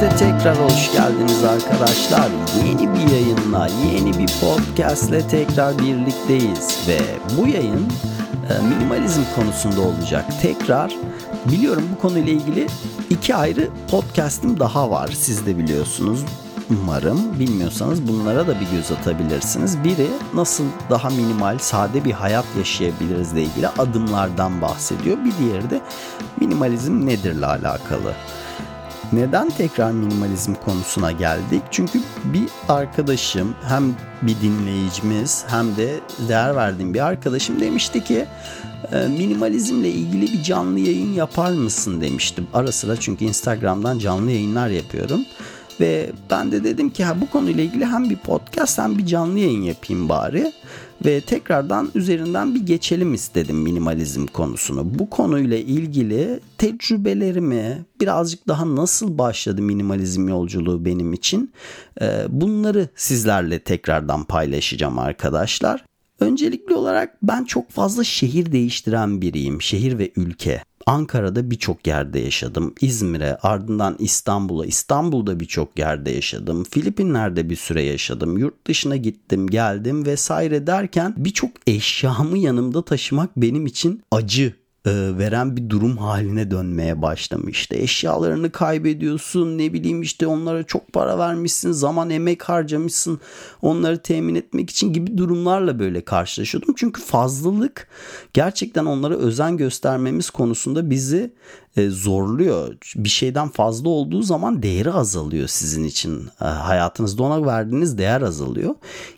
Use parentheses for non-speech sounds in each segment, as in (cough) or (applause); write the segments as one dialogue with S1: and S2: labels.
S1: Podcast'e tekrar hoş geldiniz arkadaşlar. Yeni bir yayınla, yeni bir podcast'le tekrar birlikteyiz ve bu yayın e, minimalizm konusunda olacak. Tekrar biliyorum bu konuyla ilgili iki ayrı podcast'im daha var. Siz de biliyorsunuz umarım. Bilmiyorsanız bunlara da bir göz atabilirsiniz. Biri nasıl daha minimal, sade bir hayat yaşayabiliriz ile ilgili adımlardan bahsediyor. Bir diğeri de minimalizm nedirle alakalı. Neden tekrar minimalizm konusuna geldik? Çünkü bir arkadaşım hem bir dinleyicimiz hem de değer verdiğim bir arkadaşım demişti ki e, minimalizmle ilgili bir canlı yayın yapar mısın demiştim. Ara sıra çünkü Instagram'dan canlı yayınlar yapıyorum. Ve ben de dedim ki ha, bu konuyla ilgili hem bir podcast hem bir canlı yayın yapayım bari. Ve tekrardan üzerinden bir geçelim istedim minimalizm konusunu. Bu konuyla ilgili tecrübelerimi birazcık daha nasıl başladı minimalizm yolculuğu benim için bunları sizlerle tekrardan paylaşacağım arkadaşlar. Öncelikli olarak ben çok fazla şehir değiştiren biriyim. Şehir ve ülke. Ankara'da birçok yerde yaşadım. İzmir'e, ardından İstanbul'a, İstanbul'da birçok yerde yaşadım. Filipinler'de bir süre yaşadım. Yurt dışına gittim, geldim vesaire derken birçok eşyamı yanımda taşımak benim için acı veren bir durum haline dönmeye başlamıştı. Eşyalarını kaybediyorsun ne bileyim işte onlara çok para vermişsin zaman emek harcamışsın onları temin etmek için gibi durumlarla böyle karşılaşıyordum. Çünkü fazlalık gerçekten onlara özen göstermemiz konusunda bizi e, zorluyor. Bir şeyden fazla olduğu zaman değeri azalıyor sizin için. E, hayatınızda ona verdiğiniz değer azalıyor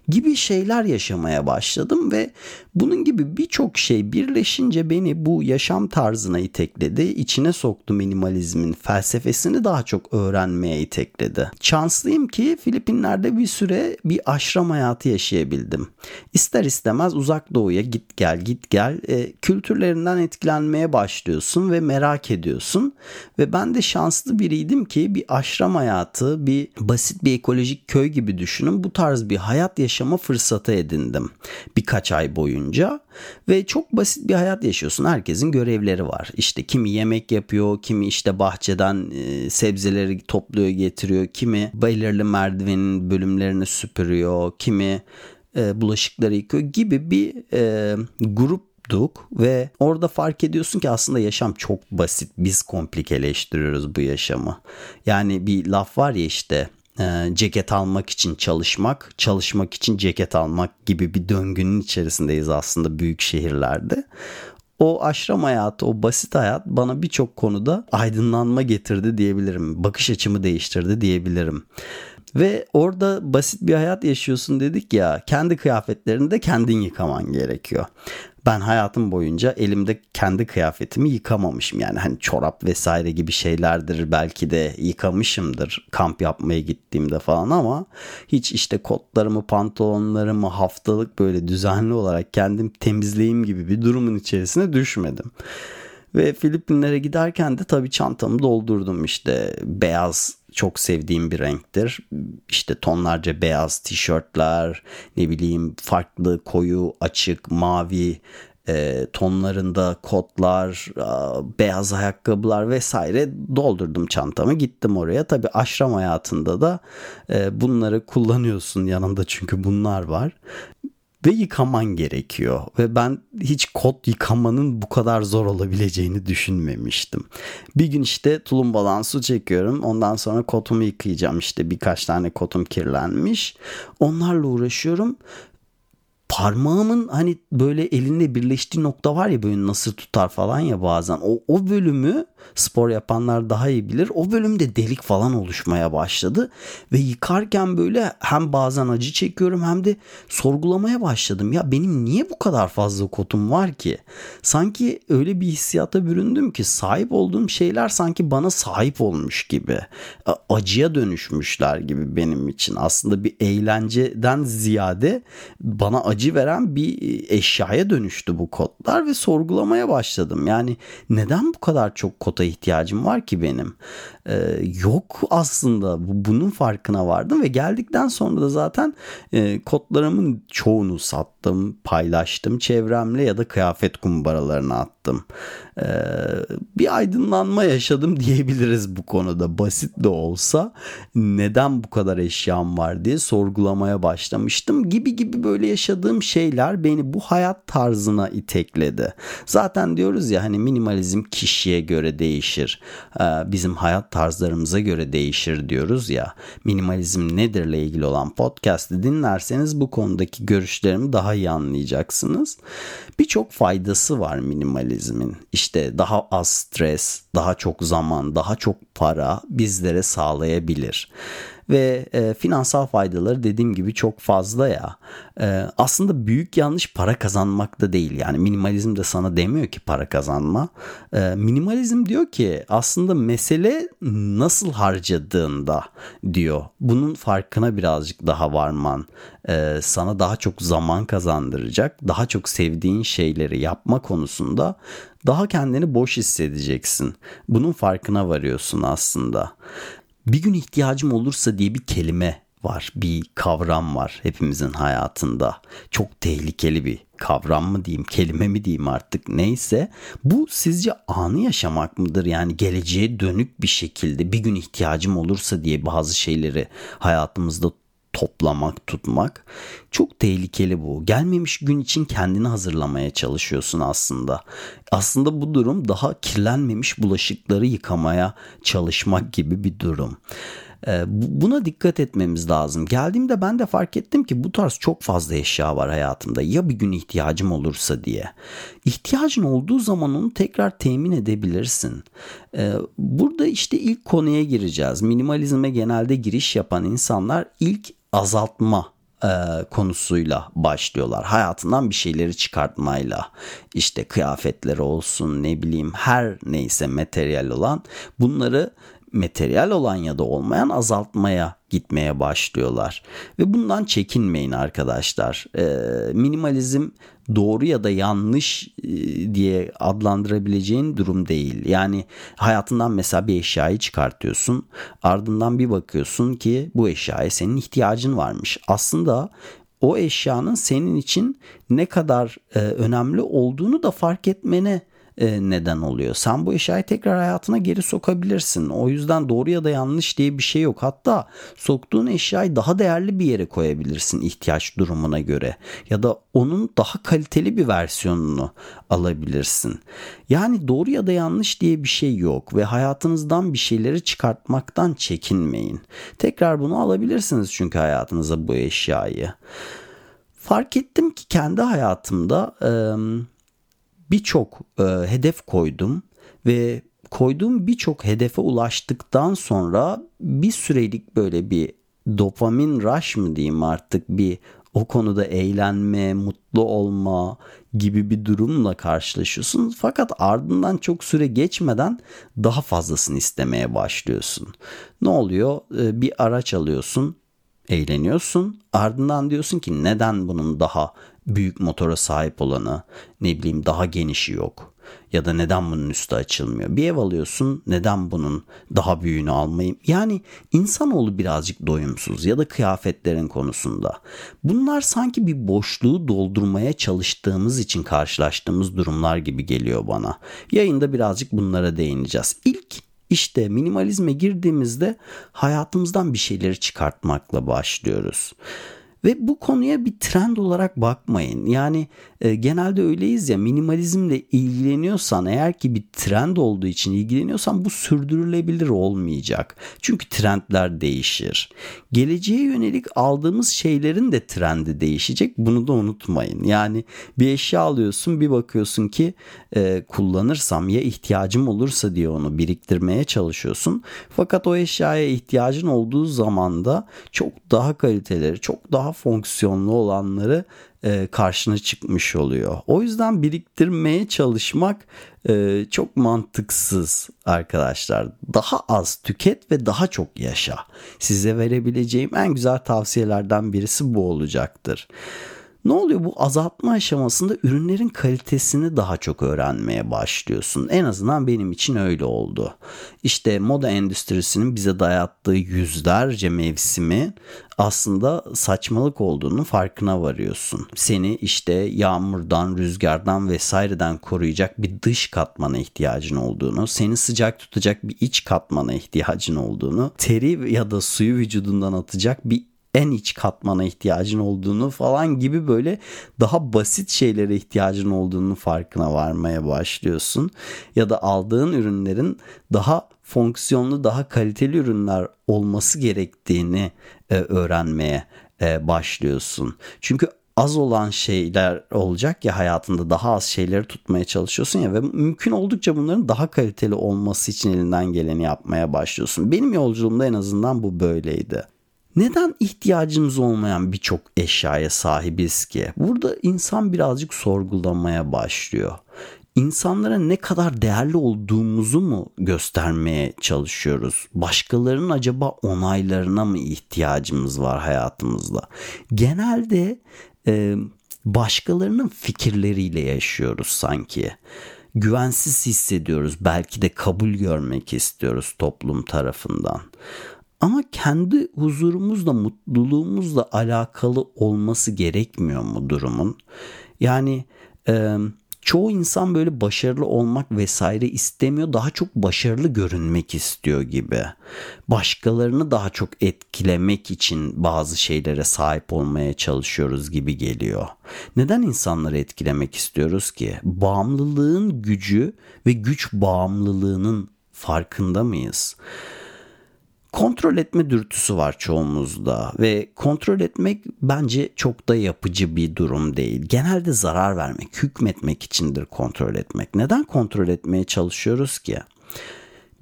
S1: gibi şeyler yaşamaya başladım ve bunun gibi birçok şey birleşince beni bu yaşam tarzına itekledi. İçine soktu minimalizmin felsefesini daha çok öğrenmeye itekledi. Şanslıyım ki Filipinler'de bir süre bir aşram hayatı yaşayabildim. İster istemez uzak doğuya git gel git gel e, kültürlerinden etkilenmeye başlıyorsun ve merak ediyorsun. Ve ben de şanslı biriydim ki bir aşram hayatı, bir basit bir ekolojik köy gibi düşünün. Bu tarz bir hayat yaşama fırsatı edindim birkaç ay boyunca. Ve çok basit bir hayat yaşıyorsun. Herkesin görevleri var. İşte kimi yemek yapıyor, kimi işte bahçeden e, sebzeleri topluyor getiriyor, kimi belirli merdivenin bölümlerini süpürüyor, kimi e, bulaşıkları yıkıyor gibi bir e, grup olduk ve orada fark ediyorsun ki aslında yaşam çok basit. Biz komplikeleştiriyoruz bu yaşamı. Yani bir laf var ya işte e, ceket almak için çalışmak, çalışmak için ceket almak gibi bir döngünün içerisindeyiz aslında büyük şehirlerde. O aşram hayatı, o basit hayat bana birçok konuda aydınlanma getirdi diyebilirim. Bakış açımı değiştirdi diyebilirim. Ve orada basit bir hayat yaşıyorsun dedik ya kendi kıyafetlerini de kendin yıkaman gerekiyor ben hayatım boyunca elimde kendi kıyafetimi yıkamamışım. Yani hani çorap vesaire gibi şeylerdir belki de yıkamışımdır kamp yapmaya gittiğimde falan ama hiç işte kotlarımı, pantolonlarımı haftalık böyle düzenli olarak kendim temizleyeyim gibi bir durumun içerisine düşmedim. Ve Filipinlere giderken de tabii çantamı doldurdum işte beyaz çok sevdiğim bir renktir. İşte tonlarca beyaz tişörtler, ne bileyim farklı koyu, açık, mavi e, tonlarında kotlar, beyaz ayakkabılar vesaire doldurdum çantamı gittim oraya. Tabi aşram hayatında da e, bunları kullanıyorsun yanında çünkü bunlar var ve yıkaman gerekiyor. Ve ben hiç kot yıkamanın bu kadar zor olabileceğini düşünmemiştim. Bir gün işte tulumbadan su çekiyorum. Ondan sonra kotumu yıkayacağım. İşte birkaç tane kotum kirlenmiş. Onlarla uğraşıyorum parmağımın hani böyle elinle birleştiği nokta var ya böyle nasır tutar falan ya bazen. O, o bölümü spor yapanlar daha iyi bilir. O bölümde delik falan oluşmaya başladı ve yıkarken böyle hem bazen acı çekiyorum hem de sorgulamaya başladım. Ya benim niye bu kadar fazla kotum var ki? Sanki öyle bir hissiyata büründüm ki sahip olduğum şeyler sanki bana sahip olmuş gibi. Acıya dönüşmüşler gibi benim için. Aslında bir eğlenceden ziyade bana acı veren bir eşyaya dönüştü bu kodlar ve sorgulamaya başladım. Yani neden bu kadar çok kota ihtiyacım var ki benim? Ee, yok aslında bunun farkına vardım ve geldikten sonra da zaten e, kodlarımın çoğunu sattım, paylaştım çevremle ya da kıyafet kumbaralarına attım. Ee, bir aydınlanma yaşadım (laughs) diyebiliriz bu konuda basit de olsa neden bu kadar eşyam var diye sorgulamaya başlamıştım gibi gibi böyle yaşadığım şeyler beni bu hayat tarzına itekledi. Zaten diyoruz ya hani minimalizm kişiye göre değişir. Ee, bizim hayat tarzlarımıza göre değişir diyoruz ya. Minimalizm nedirle ilgili olan podcast'i dinlerseniz bu konudaki görüşlerimi daha iyi anlayacaksınız. Birçok faydası var minimalizmin. İşte daha az stres, daha çok zaman, daha çok para bizlere sağlayabilir ve e, finansal faydaları dediğim gibi çok fazla ya. E, aslında büyük yanlış para kazanmak da değil. Yani minimalizm de sana demiyor ki para kazanma. E, minimalizm diyor ki aslında mesele nasıl harcadığında diyor. Bunun farkına birazcık daha varman e, sana daha çok zaman kazandıracak. Daha çok sevdiğin şeyleri yapma konusunda daha kendini boş hissedeceksin. Bunun farkına varıyorsun aslında bir gün ihtiyacım olursa diye bir kelime var, bir kavram var hepimizin hayatında. Çok tehlikeli bir kavram mı diyeyim, kelime mi diyeyim artık neyse. Bu sizce anı yaşamak mıdır? Yani geleceğe dönük bir şekilde bir gün ihtiyacım olursa diye bazı şeyleri hayatımızda toplamak, tutmak çok tehlikeli bu. Gelmemiş gün için kendini hazırlamaya çalışıyorsun aslında. Aslında bu durum daha kirlenmemiş bulaşıkları yıkamaya çalışmak gibi bir durum. Ee, buna dikkat etmemiz lazım. Geldiğimde ben de fark ettim ki bu tarz çok fazla eşya var hayatımda. Ya bir gün ihtiyacım olursa diye. İhtiyacın olduğu zaman onu tekrar temin edebilirsin. Ee, burada işte ilk konuya gireceğiz. Minimalizme genelde giriş yapan insanlar ilk azaltma e, konusuyla başlıyorlar. Hayatından bir şeyleri çıkartmayla işte kıyafetleri olsun ne bileyim her neyse materyal olan bunları materyal olan ya da olmayan azaltmaya gitmeye başlıyorlar. Ve bundan çekinmeyin arkadaşlar. E, minimalizm doğru ya da yanlış e, diye adlandırabileceğin durum değil. Yani hayatından mesela bir eşyayı çıkartıyorsun. Ardından bir bakıyorsun ki bu eşyaya senin ihtiyacın varmış. Aslında o eşyanın senin için ne kadar e, önemli olduğunu da fark etmene e, neden oluyor. Sen bu eşyayı tekrar hayatına geri sokabilirsin. O yüzden doğru ya da yanlış diye bir şey yok. Hatta soktuğun eşyayı daha değerli bir yere koyabilirsin ihtiyaç durumuna göre. Ya da onun daha kaliteli bir versiyonunu alabilirsin. Yani doğru ya da yanlış diye bir şey yok ve hayatınızdan bir şeyleri çıkartmaktan çekinmeyin. Tekrar bunu alabilirsiniz çünkü hayatınıza bu eşyayı. Fark ettim ki kendi hayatımda birçok e, hedef koydum ve koyduğum birçok hedefe ulaştıktan sonra bir sürelik böyle bir dopamin rush mı diyeyim artık bir o konuda eğlenme, mutlu olma gibi bir durumla karşılaşıyorsun. Fakat ardından çok süre geçmeden daha fazlasını istemeye başlıyorsun. Ne oluyor? E, bir araç alıyorsun, eğleniyorsun. Ardından diyorsun ki neden bunun daha büyük motora sahip olanı ne bileyim daha genişi yok ya da neden bunun üstü açılmıyor. Bir ev alıyorsun neden bunun daha büyüğünü almayayım? Yani insanoğlu birazcık doyumsuz ya da kıyafetlerin konusunda. Bunlar sanki bir boşluğu doldurmaya çalıştığımız için karşılaştığımız durumlar gibi geliyor bana. Yayında birazcık bunlara değineceğiz. İlk işte minimalizme girdiğimizde hayatımızdan bir şeyleri çıkartmakla başlıyoruz. Ve bu konuya bir trend olarak bakmayın. Yani e, genelde öyleyiz ya minimalizmle ilgileniyorsan eğer ki bir trend olduğu için ilgileniyorsan bu sürdürülebilir olmayacak. Çünkü trendler değişir. Geleceğe yönelik aldığımız şeylerin de trendi değişecek. Bunu da unutmayın. Yani bir eşya alıyorsun bir bakıyorsun ki e, kullanırsam ya ihtiyacım olursa diye onu biriktirmeye çalışıyorsun. Fakat o eşyaya ihtiyacın olduğu zaman da çok daha kaliteleri, çok daha fonksiyonlu olanları e, karşına çıkmış oluyor. O yüzden biriktirmeye çalışmak e, çok mantıksız arkadaşlar. Daha az tüket ve daha çok yaşa. Size verebileceğim en güzel tavsiyelerden birisi bu olacaktır. Ne oluyor bu azaltma aşamasında ürünlerin kalitesini daha çok öğrenmeye başlıyorsun. En azından benim için öyle oldu. İşte moda endüstrisinin bize dayattığı yüzlerce mevsimi aslında saçmalık olduğunu farkına varıyorsun. Seni işte yağmurdan, rüzgardan vesaireden koruyacak bir dış katmana ihtiyacın olduğunu, seni sıcak tutacak bir iç katmana ihtiyacın olduğunu, teri ya da suyu vücudundan atacak bir en iç katmana ihtiyacın olduğunu falan gibi böyle daha basit şeylere ihtiyacın olduğunu farkına varmaya başlıyorsun. Ya da aldığın ürünlerin daha fonksiyonlu, daha kaliteli ürünler olması gerektiğini e, öğrenmeye e, başlıyorsun. Çünkü az olan şeyler olacak ya hayatında daha az şeyleri tutmaya çalışıyorsun ya ve mümkün oldukça bunların daha kaliteli olması için elinden geleni yapmaya başlıyorsun. Benim yolculuğumda en azından bu böyleydi. Neden ihtiyacımız olmayan birçok eşyaya sahibiz ki? Burada insan birazcık sorgulamaya başlıyor. İnsanlara ne kadar değerli olduğumuzu mu göstermeye çalışıyoruz? Başkalarının acaba onaylarına mı ihtiyacımız var hayatımızda? Genelde e, başkalarının fikirleriyle yaşıyoruz sanki güvensiz hissediyoruz. Belki de kabul görmek istiyoruz toplum tarafından. Ama kendi huzurumuzla, mutluluğumuzla alakalı olması gerekmiyor mu durumun? Yani e, çoğu insan böyle başarılı olmak vesaire istemiyor. Daha çok başarılı görünmek istiyor gibi. Başkalarını daha çok etkilemek için bazı şeylere sahip olmaya çalışıyoruz gibi geliyor. Neden insanları etkilemek istiyoruz ki? Bağımlılığın gücü ve güç bağımlılığının farkında mıyız? Kontrol etme dürtüsü var çoğumuzda ve kontrol etmek bence çok da yapıcı bir durum değil. Genelde zarar vermek, hükmetmek içindir kontrol etmek. Neden kontrol etmeye çalışıyoruz ki?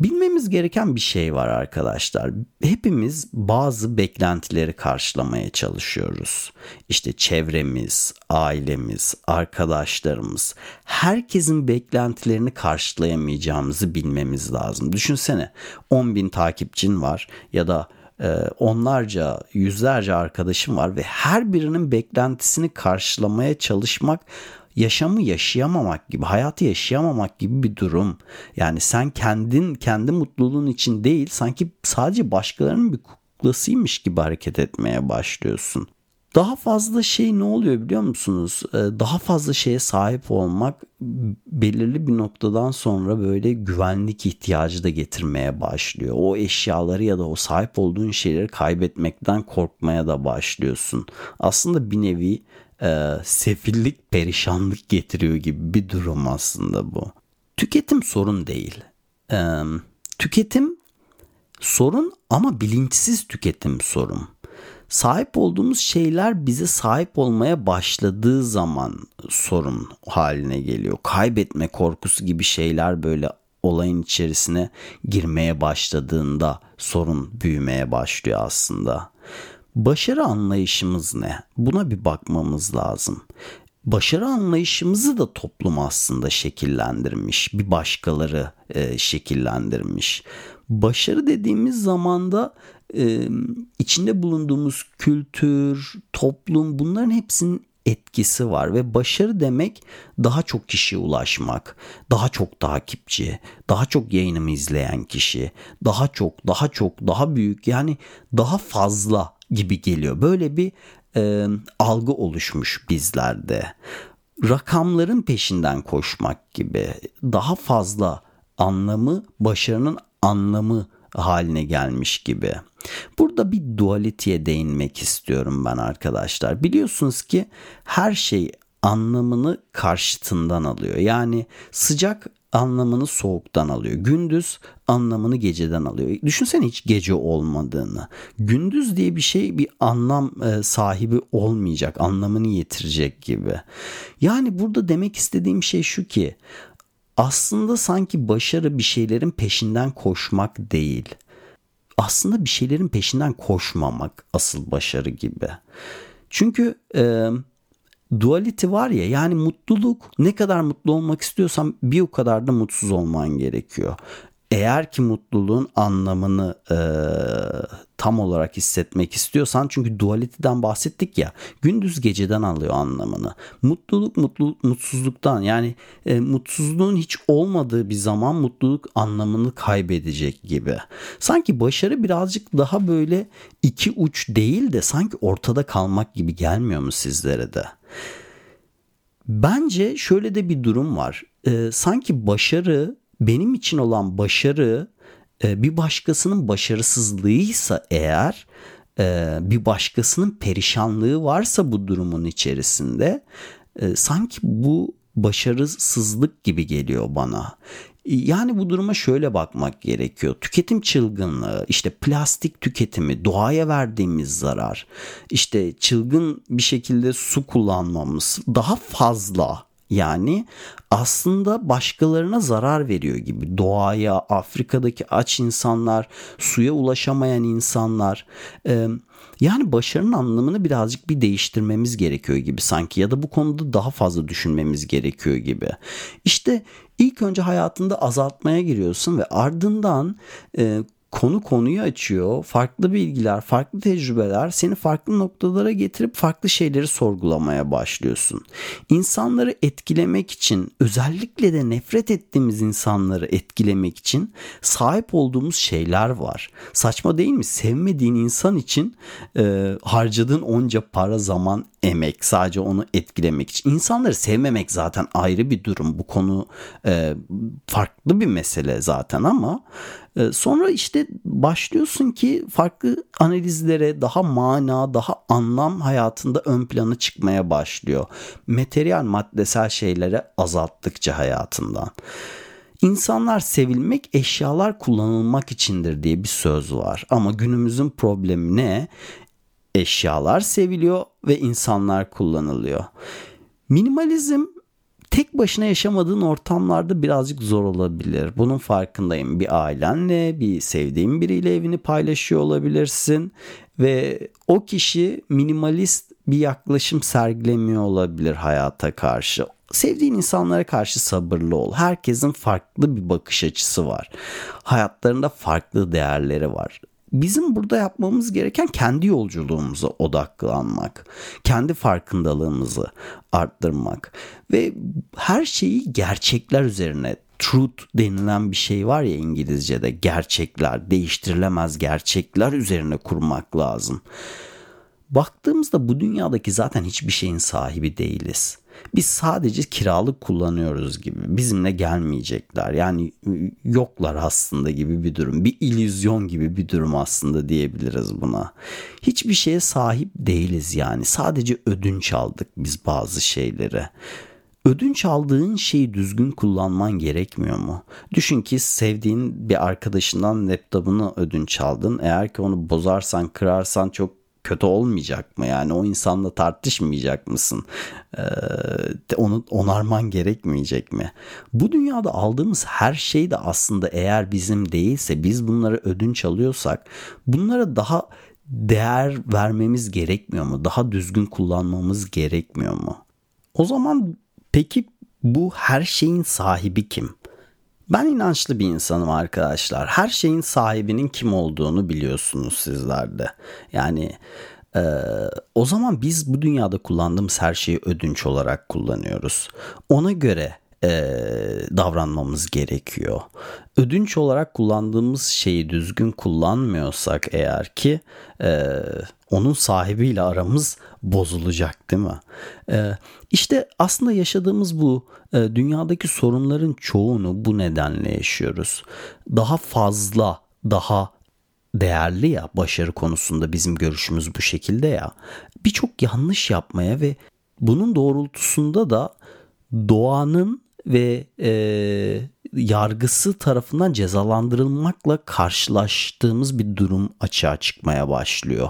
S1: Bilmemiz gereken bir şey var arkadaşlar. Hepimiz bazı beklentileri karşılamaya çalışıyoruz. İşte çevremiz, ailemiz, arkadaşlarımız, herkesin beklentilerini karşılayamayacağımızı bilmemiz lazım. Düşünsene 10 bin takipçin var ya da e, onlarca, yüzlerce arkadaşım var ve her birinin beklentisini karşılamaya çalışmak yaşamı yaşayamamak gibi, hayatı yaşayamamak gibi bir durum. Yani sen kendin, kendi mutluluğun için değil, sanki sadece başkalarının bir kuklasıymış gibi hareket etmeye başlıyorsun. Daha fazla şey ne oluyor biliyor musunuz? Ee, daha fazla şeye sahip olmak belirli bir noktadan sonra böyle güvenlik ihtiyacı da getirmeye başlıyor. O eşyaları ya da o sahip olduğun şeyleri kaybetmekten korkmaya da başlıyorsun. Aslında bir nevi e, sefillik, perişanlık getiriyor gibi bir durum aslında bu. Tüketim sorun değil. E, tüketim sorun ama bilinçsiz tüketim sorun. Sahip olduğumuz şeyler bize sahip olmaya başladığı zaman sorun haline geliyor. Kaybetme korkusu gibi şeyler böyle olayın içerisine girmeye başladığında sorun büyümeye başlıyor aslında. Başarı anlayışımız ne? Buna bir bakmamız lazım. Başarı anlayışımızı da toplum aslında şekillendirmiş. Bir başkaları e, şekillendirmiş. Başarı dediğimiz zamanda e, içinde bulunduğumuz kültür, toplum bunların hepsinin etkisi var ve başarı demek daha çok kişiye ulaşmak, daha çok takipçi, daha çok yayınımı izleyen kişi, daha çok, daha çok, daha büyük yani daha fazla gibi geliyor. Böyle bir e, algı oluşmuş bizlerde. Rakamların peşinden koşmak gibi daha fazla anlamı başarının anlamı haline gelmiş gibi. Burada bir dualitiye değinmek istiyorum ben arkadaşlar. Biliyorsunuz ki her şey anlamını karşıtından alıyor. Yani sıcak anlamını soğuktan alıyor. Gündüz anlamını geceden alıyor. Düşünsene hiç gece olmadığını. Gündüz diye bir şey bir anlam e, sahibi olmayacak, anlamını yitirecek gibi. Yani burada demek istediğim şey şu ki aslında sanki başarı bir şeylerin peşinden koşmak değil. Aslında bir şeylerin peşinden koşmamak asıl başarı gibi. Çünkü e, duality var ya yani mutluluk ne kadar mutlu olmak istiyorsan bir o kadar da mutsuz olman gerekiyor. Eğer ki mutluluğun anlamını e, tam olarak hissetmek istiyorsan çünkü dualiteden bahsettik ya gündüz geceden alıyor anlamını. Mutluluk mutluluk mutsuzluktan yani e, mutsuzluğun hiç olmadığı bir zaman mutluluk anlamını kaybedecek gibi. Sanki başarı birazcık daha böyle iki uç değil de sanki ortada kalmak gibi gelmiyor mu sizlere de? Bence şöyle de bir durum var. E, sanki başarı benim için olan başarı e, bir başkasının başarısızlığıysa eğer e, bir başkasının perişanlığı varsa bu durumun içerisinde e, sanki bu başarısızlık gibi geliyor bana. Yani bu duruma şöyle bakmak gerekiyor. Tüketim çılgınlığı, işte plastik tüketimi, doğaya verdiğimiz zarar, işte çılgın bir şekilde su kullanmamız daha fazla yani aslında başkalarına zarar veriyor gibi. Doğaya, Afrika'daki aç insanlar, suya ulaşamayan insanlar. yani başarının anlamını birazcık bir değiştirmemiz gerekiyor gibi sanki ya da bu konuda daha fazla düşünmemiz gerekiyor gibi. İşte ilk önce hayatında azaltmaya giriyorsun ve ardından konu konuyu açıyor. Farklı bilgiler, farklı tecrübeler seni farklı noktalara getirip farklı şeyleri sorgulamaya başlıyorsun. İnsanları etkilemek için, özellikle de nefret ettiğimiz insanları etkilemek için sahip olduğumuz şeyler var. Saçma değil mi? Sevmediğin insan için e, harcadığın onca para, zaman, emek sadece onu etkilemek için. İnsanları sevmemek zaten ayrı bir durum. Bu konu e, farklı bir mesele zaten ama sonra işte başlıyorsun ki farklı analizlere daha mana, daha anlam hayatında ön plana çıkmaya başlıyor. Materyal maddesel şeylere azalttıkça hayatından. İnsanlar sevilmek, eşyalar kullanılmak içindir diye bir söz var. Ama günümüzün problemi ne? eşyalar seviliyor ve insanlar kullanılıyor. Minimalizm tek başına yaşamadığın ortamlarda birazcık zor olabilir. Bunun farkındayım. Bir ailenle, bir sevdiğin biriyle evini paylaşıyor olabilirsin ve o kişi minimalist bir yaklaşım sergilemiyor olabilir hayata karşı. Sevdiğin insanlara karşı sabırlı ol. Herkesin farklı bir bakış açısı var. Hayatlarında farklı değerleri var bizim burada yapmamız gereken kendi yolculuğumuza odaklanmak, kendi farkındalığımızı arttırmak ve her şeyi gerçekler üzerine truth denilen bir şey var ya İngilizce'de gerçekler, değiştirilemez gerçekler üzerine kurmak lazım. Baktığımızda bu dünyadaki zaten hiçbir şeyin sahibi değiliz. Biz sadece kiralık kullanıyoruz gibi. Bizimle gelmeyecekler. Yani yoklar aslında gibi bir durum. Bir illüzyon gibi bir durum aslında diyebiliriz buna. Hiçbir şeye sahip değiliz yani. Sadece ödünç aldık biz bazı şeyleri. Ödünç aldığın şeyi düzgün kullanman gerekmiyor mu? Düşün ki sevdiğin bir arkadaşından laptopunu ödünç aldın. Eğer ki onu bozarsan, kırarsan çok kötü olmayacak mı? Yani o insanla tartışmayacak mısın? Ee, onu onarman gerekmeyecek mi? Bu dünyada aldığımız her şey de aslında eğer bizim değilse biz bunları ödünç alıyorsak bunlara daha değer vermemiz gerekmiyor mu? Daha düzgün kullanmamız gerekmiyor mu? O zaman peki bu her şeyin sahibi kim? Ben inançlı bir insanım arkadaşlar. Her şeyin sahibinin kim olduğunu biliyorsunuz sizler de. Yani e, o zaman biz bu dünyada kullandığımız her şeyi ödünç olarak kullanıyoruz. Ona göre e, davranmamız gerekiyor. Ödünç olarak kullandığımız şeyi düzgün kullanmıyorsak eğer ki e, onun sahibiyle aramız bozulacak değil mi? E, işte aslında yaşadığımız bu e, dünyadaki sorunların çoğunu bu nedenle yaşıyoruz. Daha fazla, daha değerli ya başarı konusunda bizim görüşümüz bu şekilde ya birçok yanlış yapmaya ve bunun doğrultusunda da doğanın ve e, yargısı tarafından cezalandırılmakla karşılaştığımız bir durum açığa çıkmaya başlıyor.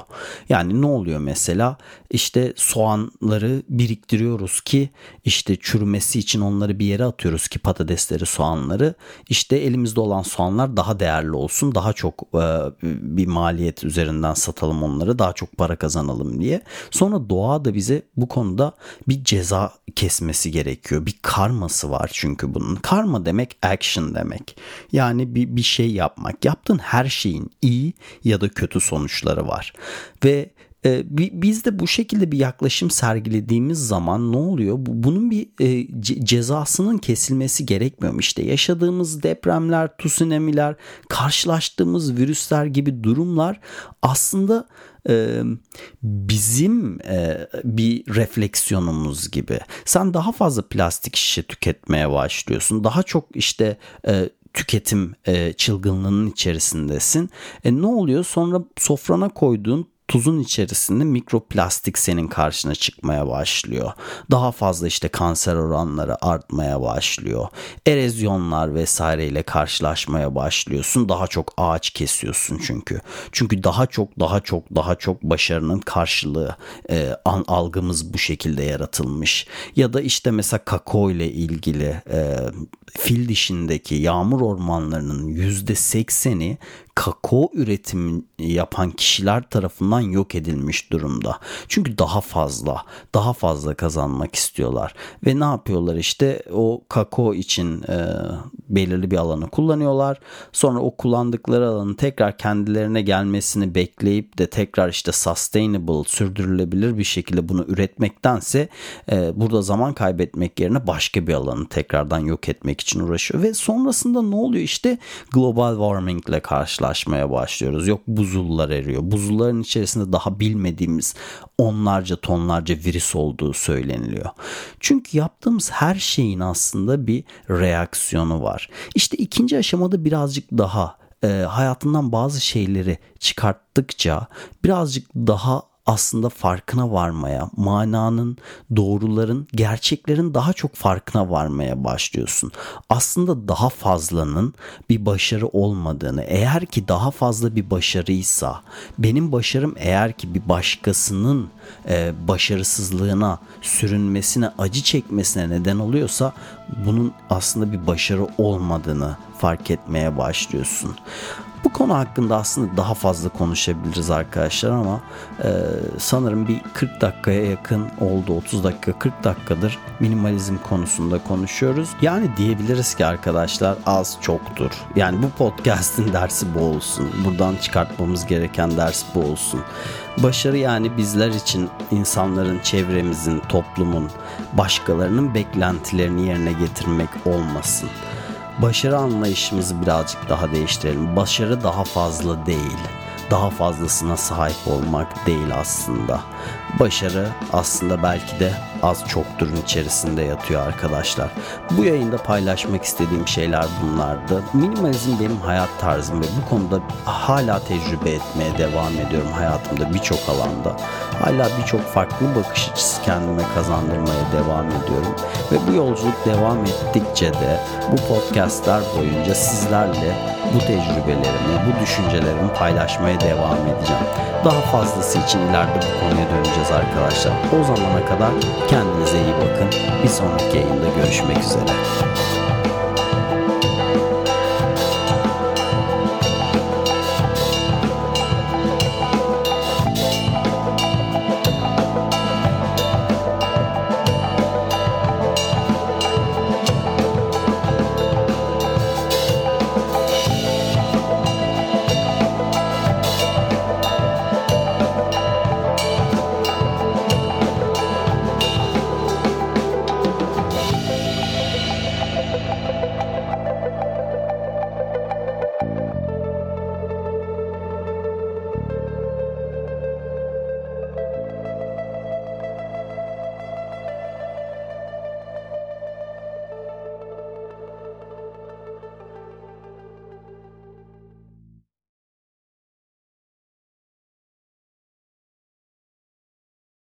S1: Yani ne oluyor mesela? İşte soğanları biriktiriyoruz ki işte çürümesi için onları bir yere atıyoruz ki patatesleri, soğanları. İşte elimizde olan soğanlar daha değerli olsun, daha çok e, bir maliyet üzerinden satalım onları, daha çok para kazanalım diye. Sonra doğa da bize bu konuda bir ceza kesmesi gerekiyor. Bir karması var çünkü bunun. Karma demek action demek. Yani bir, bir şey yapmak. Yaptığın her şeyin iyi ya da kötü sonuçları var. Ve e, biz de bu şekilde bir yaklaşım sergilediğimiz zaman ne oluyor? Bunun bir e, cezasının kesilmesi gerekmiyor? İşte yaşadığımız depremler, tsunami'ler, karşılaştığımız virüsler gibi durumlar aslında e, bizim e, bir refleksiyonumuz gibi. Sen daha fazla plastik şişe tüketmeye başlıyorsun. Daha çok işte e, tüketim e, çılgınlığının içerisindesin. E, ne oluyor? Sonra sofrana koyduğun tuzun içerisinde mikroplastik senin karşına çıkmaya başlıyor. Daha fazla işte kanser oranları artmaya başlıyor. Erozyonlar vesaireyle karşılaşmaya başlıyorsun. Daha çok ağaç kesiyorsun çünkü. Çünkü daha çok daha çok daha çok başarının karşılığı e, an, algımız bu şekilde yaratılmış. Ya da işte mesela kakao ile ilgili e, fil dişindeki yağmur ormanlarının yüzde sekseni kakao üretimi yapan kişiler tarafından yok edilmiş durumda. Çünkü daha fazla, daha fazla kazanmak istiyorlar. Ve ne yapıyorlar işte o kakao için e, belirli bir alanı kullanıyorlar. Sonra o kullandıkları alanın tekrar kendilerine gelmesini bekleyip de tekrar işte sustainable, sürdürülebilir bir şekilde bunu üretmektense e, burada zaman kaybetmek yerine başka bir alanı tekrardan yok etmek için uğraşıyor. Ve sonrasında ne oluyor işte global warming ile karşılaşıyor karşılaşmaya başlıyoruz. Yok buzullar eriyor. Buzulların içerisinde daha bilmediğimiz onlarca tonlarca virüs olduğu söyleniliyor. Çünkü yaptığımız her şeyin aslında bir reaksiyonu var. İşte ikinci aşamada birazcık daha e, hayatından bazı şeyleri çıkarttıkça birazcık daha aslında farkına varmaya, mananın, doğruların, gerçeklerin daha çok farkına varmaya başlıyorsun. Aslında daha fazlanın bir başarı olmadığını, eğer ki daha fazla bir başarıysa, benim başarım eğer ki bir başkasının e, başarısızlığına, sürünmesine, acı çekmesine neden oluyorsa bunun aslında bir başarı olmadığını fark etmeye başlıyorsun. Bu konu hakkında aslında daha fazla konuşabiliriz arkadaşlar ama e, sanırım bir 40 dakikaya yakın oldu. 30 dakika 40 dakikadır minimalizm konusunda konuşuyoruz. Yani diyebiliriz ki arkadaşlar az çoktur. Yani bu podcast'in (laughs) dersi bu olsun. Buradan çıkartmamız gereken ders bu olsun. Başarı yani bizler için insanların, çevremizin, toplumun, başkalarının beklentilerini yerine getirmek olmasın başarı anlayışımızı birazcık daha değiştirelim. Başarı daha fazla değil. Daha fazlasına sahip olmak değil aslında. Başarı aslında belki de az çokturun içerisinde yatıyor arkadaşlar. Bu yayında paylaşmak istediğim şeyler bunlardı. Minimalizm benim hayat tarzım ve bu konuda hala tecrübe etmeye devam ediyorum hayatımda birçok alanda. Hala birçok farklı bakış açısı kendime kazandırmaya devam ediyorum. Ve bu yolculuk devam ettikçe de bu podcastler boyunca sizlerle bu tecrübelerimi, bu düşüncelerimi paylaşmaya devam edeceğim. Daha fazlası için ileride bu konuya döneceğiz arkadaşlar. O zamana kadar kendinize iyi bakın. Bir sonraki yayında görüşmek üzere.